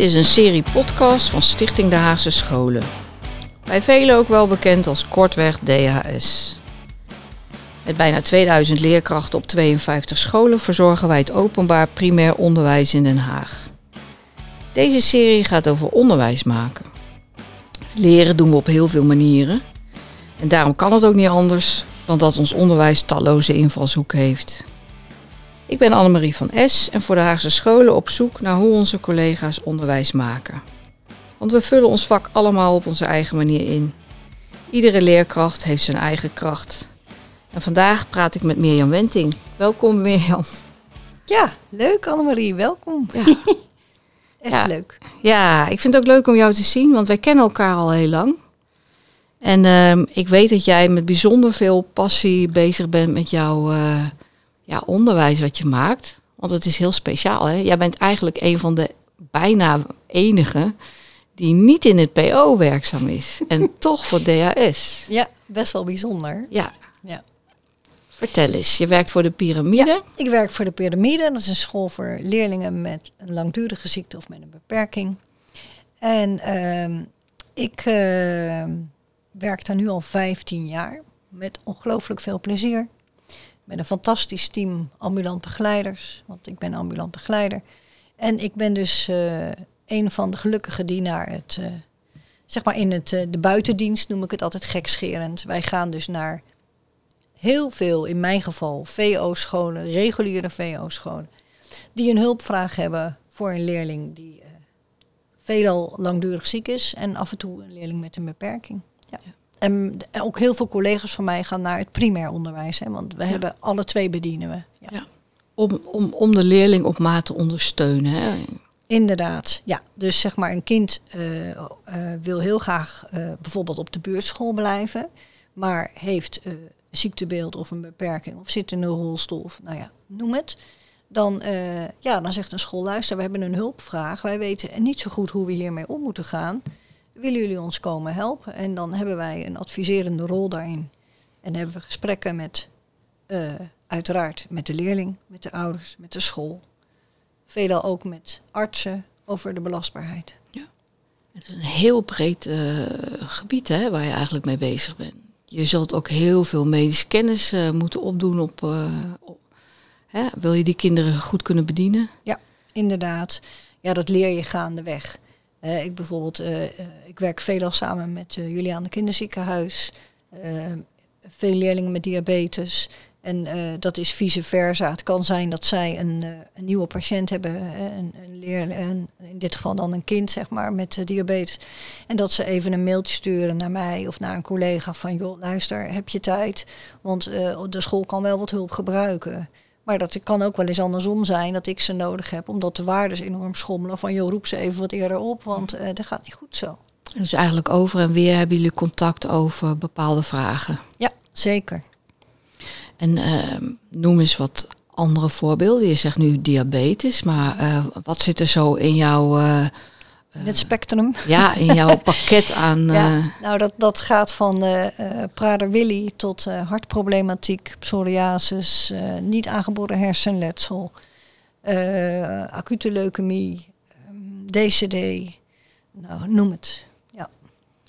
is een serie podcast van Stichting De Haagse Scholen. Bij velen ook wel bekend als kortweg DHS. Met bijna 2000 leerkrachten op 52 scholen verzorgen wij het openbaar primair onderwijs in Den Haag. Deze serie gaat over onderwijs maken. Leren doen we op heel veel manieren. En daarom kan het ook niet anders dan dat ons onderwijs talloze invalshoeken heeft. Ik ben Annemarie van S en voor de Haagse scholen op zoek naar hoe onze collega's onderwijs maken. Want we vullen ons vak allemaal op onze eigen manier in. Iedere leerkracht heeft zijn eigen kracht. En vandaag praat ik met Mirjam Wenting. Welkom Mirjam. Ja, leuk Annemarie, welkom. Ja. Echt Ja. leuk. ja, ik vind het ook leuk om jou te zien, want wij kennen elkaar al heel lang. En ehm, ik weet dat jij met bijzonder veel passie bezig bent met jouw eh, ja, onderwijs wat je maakt. Want het is heel speciaal. Hè? Jij bent eigenlijk een van de bijna enige die niet in het PO werkzaam is. En toch voor DHS. Ja, best wel bijzonder. Ja. Ja. Vertel eens, je werkt voor de piramide. Ik werk voor de Pyramide, dat is een school voor leerlingen met een langdurige ziekte of met een beperking. En ehm, ik ehm, werk daar nu al 15 jaar met ongelooflijk veel plezier. Met een fantastisch team ambulant begeleiders, want ik ben ambulant begeleider. En ik ben dus eh, een van de gelukkigen die naar het, eh, zeg maar in het, eh, de buitendienst noem ik het altijd gekscherend. Wij gaan dus naar heel veel, in mijn geval, VO-scholen, reguliere VO-scholen, die een hulpvraag hebben voor een leerling die veelal langdurig ziek is en af en toe een leerling met een beperking. Ja. En ook heel veel collega's van mij gaan naar het primair onderwijs, hè, want we Ja. hebben alle twee bedienen we. Ja. Ja. Om, om, om de leerling op maat te ondersteunen. Hè? Inderdaad, ja. Dus zeg maar, een kind eh, eh, wil heel graag eh, bijvoorbeeld op de buurtschool blijven, maar heeft een ziektebeeld of een beperking of zit in een rolstoel of nou ja, noem het. Dan, ja, dan zegt een school, luister, we hebben een hulpvraag. Wij weten niet zo goed hoe we hiermee om moeten gaan. Willen jullie ons komen helpen? En dan hebben wij een adviserende rol daarin. En hebben we gesprekken met, eh, uiteraard, met de leerling, met de ouders, met de school. Veelal ook met artsen over de belastbaarheid. Het is een heel breed eh, gebied hè, waar je eigenlijk mee bezig bent. Je zult ook heel veel medische kennis eh, moeten opdoen op, op- hè, wil je die kinderen goed kunnen bedienen. Inderdaad, ja, dat leer je gaandeweg. Eh ik bijvoorbeeld, eh, eh, ik werk veelal samen met uh, Juliane Kinderziekenhuis. eh, veel leerlingen met diabetes. En dat is vice versa. Het kan zijn dat zij een, een nieuwe patiënt hebben, een, een leer, een, in dit geval dan een kind, zeg maar, met diabetes. En dat ze even een mailtje sturen naar mij of naar een collega van, joh, luister, heb je tijd? Want de school kan wel wat hulp gebruiken. Maar dat kan ook wel eens andersom zijn dat ik ze nodig heb, omdat de waardes enorm schommelen. Van joh, roep ze even wat eerder op, want eh dat gaat niet goed zo. Dus eigenlijk over en weer hebben jullie contact over bepaalde vragen. Ja, zeker. En eh, noem eens wat andere voorbeelden. Je zegt nu diabetes, maar eh, wat zit er zo in jouw, eh, In het spectrum. ja, in jouw pakket aan... Ja, eh, nou dat, dat gaat van eh eh Prader-Willi tot hartproblematiek, psoriasis, niet aangeboren hersenletsel, acute leukemie, ehm, DCD, nou noem het.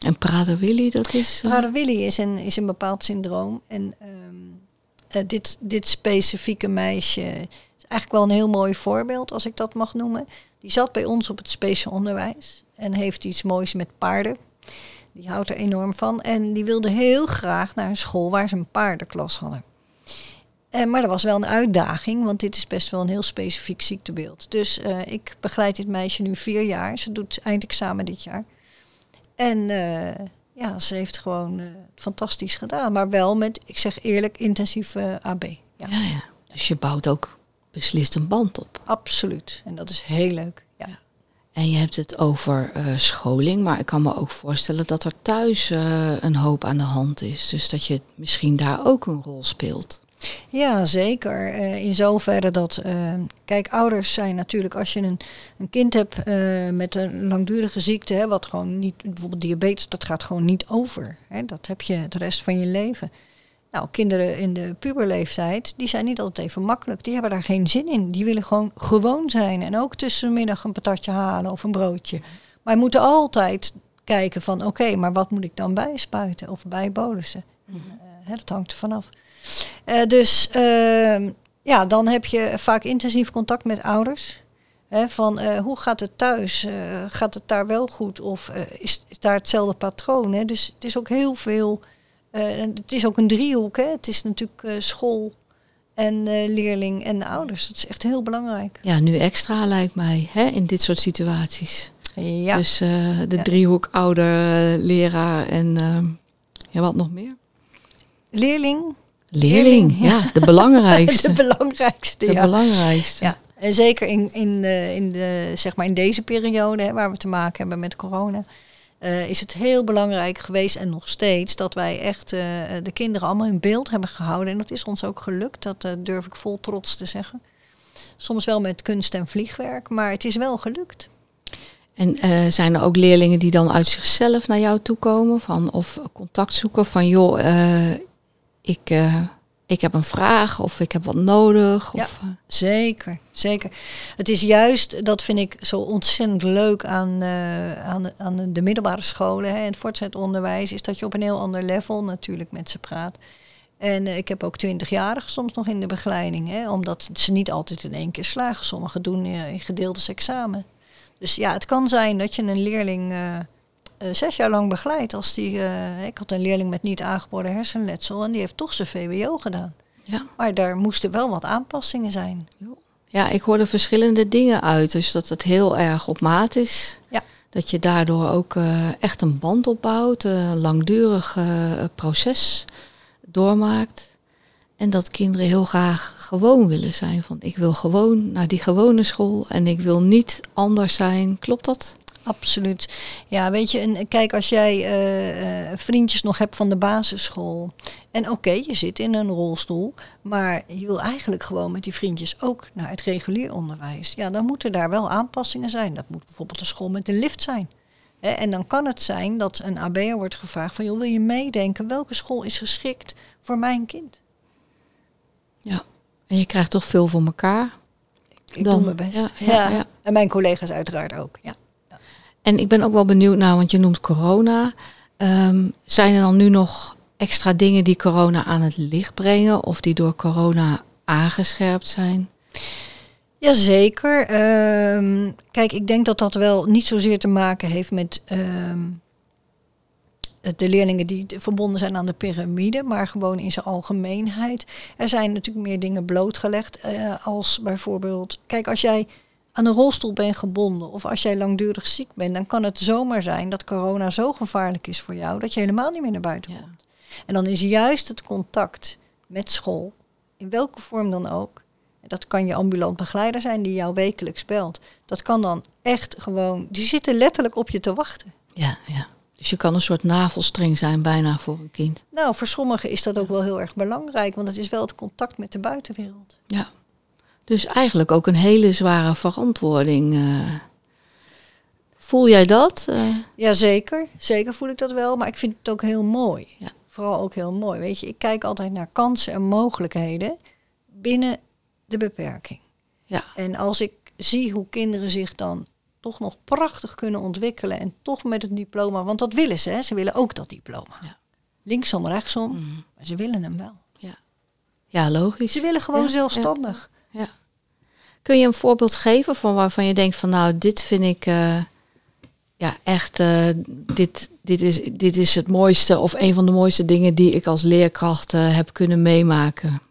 en Prader-Willi, dat is... Prader-Willi is een, is een bepaald syndroom. En ehm, eh, dit, dit specifieke meisje is eigenlijk wel een heel mooi voorbeeld, als ik dat mag noemen. Die zat bij ons op het speciaal onderwijs en heeft iets moois met paarden. Die houdt er enorm van. En die wilde heel graag naar een school waar ze een paardenklas hadden. Eh, maar dat was wel een uitdaging, want dit is best wel een heel specifiek ziektebeeld. Dus eh, ik begeleid dit meisje nu vier jaar. Ze doet eindexamen dit jaar. En eh, ja, ze heeft gewoon fantastisch gedaan. Maar wel met, ik zeg eerlijk, intensieve AB. Ja, ja. Dus je bouwt ook beslist een band op. absoluut. En dat is heel leuk. Ja. En je hebt het over eh, scholing, maar ik kan me ook voorstellen dat er thuis eh, een hoop aan de hand is. Dus dat je misschien daar ook een rol speelt. Ja, zeker. Eh, in zoverre dat, kijk, ouders zijn natuurlijk, als je een, een kind hebt met een langdurige ziekte, hè, wat gewoon niet, bijvoorbeeld diabetes, dat gaat gewoon niet over. Hè, dat heb je de rest van je leven. Nou, kinderen in de puberleeftijd, die zijn niet altijd even makkelijk. Die hebben daar geen zin in. Die willen gewoon gewoon zijn. En ook tussenmiddag een patatje halen of een broodje. Maar je moet altijd kijken van, oké, maar wat moet ik dan bijspuiten of bijbolussen? Mm dat hangt er vanaf. Uh, dus uh, ja, dan heb je vaak intensief contact met ouders. Hè, van uh, hoe gaat het thuis? Gaat het daar wel goed? Of is, is, daar hetzelfde patroon? Hè? Dus het is ook heel veel het is ook een driehoek. Hè? Het is natuurlijk uh, school en uh, leerling en de ouders. Dat is echt heel belangrijk. Ja, nu extra lijkt mij hè, in dit soort situaties. Ja. Dus de ja. driehoek ouder, leraar en ja, wat nog meer? Leerling. Leerling, ja. ja, de belangrijkste. de belangrijkste, de belangrijkste. Ja. En zeker in, in, de, in, de, zeg maar in deze periode hè, waar we te maken hebben met corona uh, is het heel belangrijk geweest en nog steeds dat wij echt uh, de kinderen allemaal in beeld hebben gehouden. En dat is ons ook gelukt, dat durf ik vol trots te zeggen. Soms wel met kunst en vliegwerk, maar het is wel gelukt. En zijn er ook leerlingen die dan uit zichzelf naar jou toe komen van, of contact zoeken van joh, ik ik heb een vraag of ik heb wat nodig. Ja, of, zeker, zeker. Het is juist, dat vind ik zo ontzettend leuk aan, uh, aan, de, aan de middelbare scholen hè, en het voortgezet onderwijs, is dat je op een heel ander level natuurlijk met ze praat. En uh, ik heb ook twintigjarigen soms nog in de begeleiding, hè, omdat ze niet altijd in één keer slagen. Sommigen doen uh, in gedeeltes examen. Dus ja, het kan zijn dat je een leerling zes jaar lang begeleid. Als die, uh, ik had een leerling met niet aangeboren hersenletsel en die heeft toch zijn VWO gedaan. Ja. Maar daar moesten wel wat aanpassingen zijn. Ja, ik hoorde verschillende dingen uit. Dus dat het heel erg op maat is. Ja. Dat je daardoor ook uh, echt een band opbouwt, een langdurig proces doormaakt. En dat kinderen heel graag gewoon willen zijn. Van ik wil gewoon naar die gewone school en ik wil niet anders zijn. Klopt dat? Absoluut. Ja, weet je, en kijk, als jij uh, vriendjes nog hebt van de basisschool. En oké, je zit in een rolstoel, maar je wil eigenlijk gewoon met die vriendjes ook naar het regulier onderwijs. Ja, dan moeten daar wel aanpassingen zijn. Dat moet bijvoorbeeld een school met een lift zijn. en dan kan het zijn dat een AB'er wordt gevraagd van, joh, wil je meedenken? Welke school is geschikt voor mijn kind? Ja, en je krijgt toch veel voor elkaar? Ik dan, doe mijn best. Ja, ja, En mijn collega's uiteraard ook, ja. En ik ben ook wel benieuwd naar, want je noemt corona. Um, zijn er dan nu nog extra dingen die corona aan het licht brengen of die door corona aangescherpt zijn? Jazeker. Um, kijk, ik denk dat dat wel niet zozeer te maken heeft met um, de leerlingen die verbonden zijn aan de piramide, maar gewoon in zijn algemeenheid. Er zijn natuurlijk meer dingen blootgelegd, uh, als bijvoorbeeld, kijk, als jij aan een rolstoel ben gebonden of als jij langdurig ziek bent, dan kan het zomaar zijn dat corona zo gevaarlijk is voor jou dat je helemaal niet meer naar buiten komt. En dan is juist het contact met school, in welke vorm dan ook, dat kan je ambulant begeleider zijn die jou wekelijks belt. Dat kan dan echt gewoon, die zitten letterlijk op je te wachten. Ja, ja. Dus je kan een soort navelstreng zijn bijna voor een kind. Nou, voor sommigen is dat ook wel heel erg belangrijk, want het is wel het contact met de buitenwereld. Ja. Dus eigenlijk ook een hele zware verantwoording. Uh. Voel jij dat? Uh. Ja, zeker. Zeker voel ik dat wel. Maar ik vind het ook heel mooi. Ja. Vooral ook heel mooi. Weet je, ik kijk altijd naar kansen en mogelijkheden binnen de beperking. Ja. En als ik zie hoe kinderen zich dan toch nog prachtig kunnen ontwikkelen en toch met het diploma, want dat willen ze, hè? ze willen ook dat diploma. Ja. Linksom, rechtsom, mm. maar ze willen hem wel. Ja, ja logisch. Ze willen gewoon zelfstandig. Ja. Kun je een voorbeeld geven van waarvan je denkt van nou, dit vind ik uh, ja, echt, uh, dit, dit, is, dit is het mooiste of een van de mooiste dingen die ik als leerkracht uh, heb kunnen meemaken?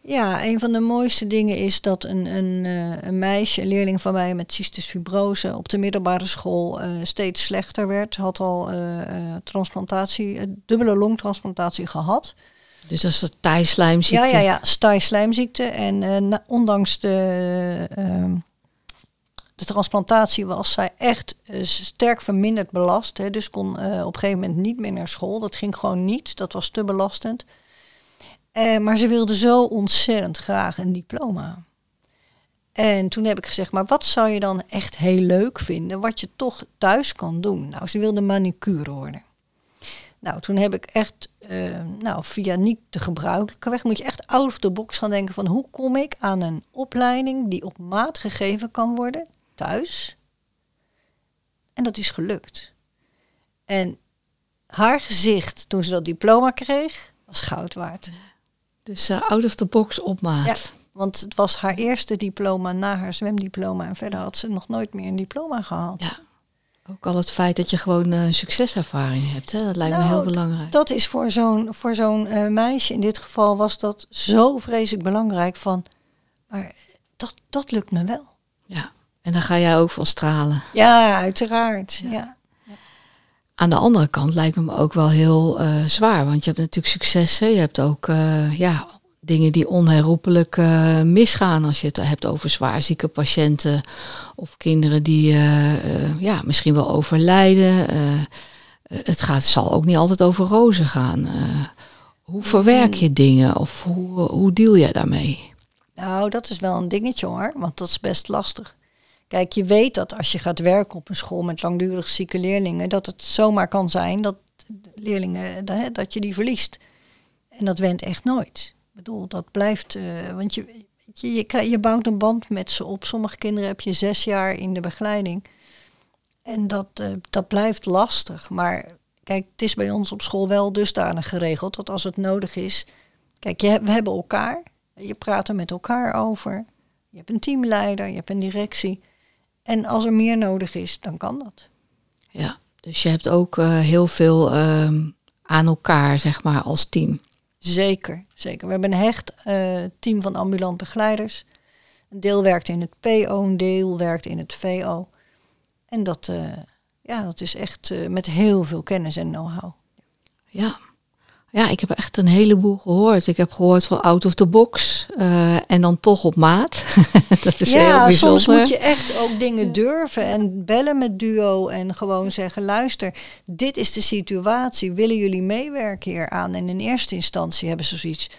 Ja, een van de mooiste dingen is dat een, een, een meisje, een leerling van mij met cystus fibrose op de middelbare school steeds slechter werd. Had al transplantatie, dubbele longtransplantatie gehad. Dus dat is de? Ja, ja, ja, taaislijmziekte. En uh, ondanks de, uh, de transplantatie was zij echt uh, sterk verminderd belast. Hè, dus kon op een gegeven moment niet meer naar school. Dat ging gewoon niet. Dat was te belastend. maar ze wilde zo ontzettend graag een diploma. En toen heb ik gezegd, maar wat zou je dan echt heel leuk vinden, wat je toch thuis kan doen? Nou, ze wilde manicure worden. Nou, toen heb ik echt eh, nou, via niet de gebruikelijke weg, moet je echt out of the box gaan denken van hoe kom ik aan een opleiding die op maat gegeven kan worden thuis. En dat is gelukt. En haar gezicht toen ze dat diploma kreeg, was goud waard. Dus uh, out of the box op maat. Ja, want het was haar eerste diploma na haar zwemdiploma. En verder had ze nog nooit meer een diploma gehaald. Ja. Ook al het feit dat je gewoon uh, succeservaring hebt, hè? dat lijkt me Nou, heel belangrijk. Dat is voor zo'n voor zo'n eh, meisje, in dit geval was dat zo vreselijk belangrijk van, maar dat, dat lukt me wel. Ja, en dan ga jij ook van stralen. Ja, uiteraard. Ja. Aan de andere kant lijkt me ook wel heel eh, zwaar, want je hebt natuurlijk successen. Je hebt ook eh, ja, dingen die onherroepelijk eh, misgaan als je het hebt over zwaarzieke patiënten of kinderen die eh, eh, ja, misschien wel overlijden. Het gaat, zal ook niet altijd over rozen gaan. Hoe verwerk je dingen of hoe, hoe deal jij daarmee? Nou, dat is wel een dingetje hoor, want dat is best lastig. Kijk, je weet dat als je gaat werken op een school met langdurig zieke leerlingen, dat het zomaar kan zijn dat leerlingen, dat, dat je die verliest. En dat went echt nooit. Bedoel, dat blijft, uh, want je, je, je, je bouwt een band met ze op. Sommige kinderen heb je zes jaar in de begeleiding. En dat, uh, dat blijft lastig. Maar kijk, het is bij ons op school wel dusdanig geregeld dat als het nodig is. Kijk, je, we hebben elkaar. Je praat er met elkaar over. Je hebt een teamleider, je hebt een directie. En als er meer nodig is, dan kan dat. Ja, dus je hebt ook uh, heel veel uh, aan elkaar, zeg maar, als team. Zeker, zeker. We hebben een hecht uh, team van ambulant begeleiders. Een deel werkt in het PO, een deel werkt in het VO. En dat, uh, ja, dat is echt uh, met heel veel kennis en know-how. Ja. Ja, ik heb echt een heleboel gehoord. Ik heb gehoord van out of the box uh, en dan toch op maat. dat is ja, heel bijzonder. soms moet je echt ook dingen durven en bellen met duo en gewoon zeggen: luister, dit is de situatie. Willen jullie meewerken hier aan? En in eerste instantie hebben ze zoiets.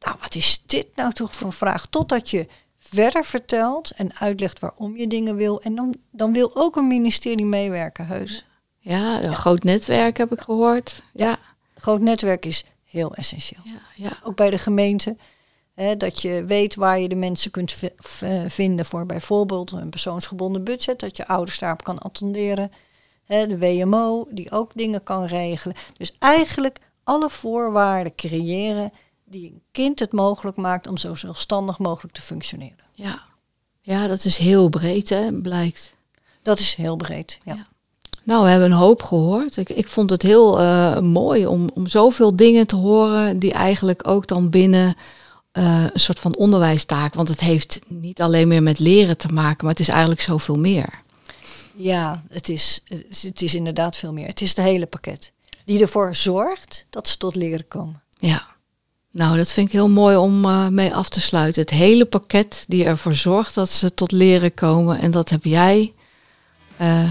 Nou, wat is dit nou toch voor een vraag? Totdat je verder vertelt en uitlegt waarom je dingen wil. En dan, dan wil ook een ministerie meewerken, heus. Ja, een ja. groot netwerk heb ik gehoord. Ja. Groot netwerk is heel essentieel. Ja, ja. Ook bij de gemeente. Hè, dat je weet waar je de mensen kunt vinden voor bijvoorbeeld een persoonsgebonden budget. Dat je ouders daarop kan attenderen. Hè, de WMO, die ook dingen kan regelen. Dus eigenlijk alle voorwaarden creëren die een kind het mogelijk maakt om zo zelfstandig mogelijk te functioneren. Ja, ja dat is heel breed, hè, blijkt. Dat is heel breed, ja. ja. Nou, we hebben een hoop gehoord. Ik, ik vond het heel uh, mooi om, om zoveel dingen te horen die eigenlijk ook dan binnen uh, een soort van onderwijstaak, want het heeft niet alleen meer met leren te maken, maar het is eigenlijk zoveel meer. Ja, het is, het is inderdaad veel meer. Het is het hele pakket die ervoor zorgt dat ze tot leren komen. Ja, nou, dat vind ik heel mooi om uh, mee af te sluiten. Het hele pakket die ervoor zorgt dat ze tot leren komen. En dat heb jij uh,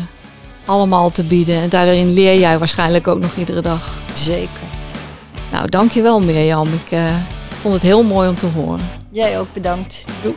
allemaal te bieden. En daarin leer jij waarschijnlijk ook nog iedere dag. Zeker. Nou, dankjewel Mirjam. Ik uh, vond het heel mooi om te horen. Jij ook bedankt. Doei.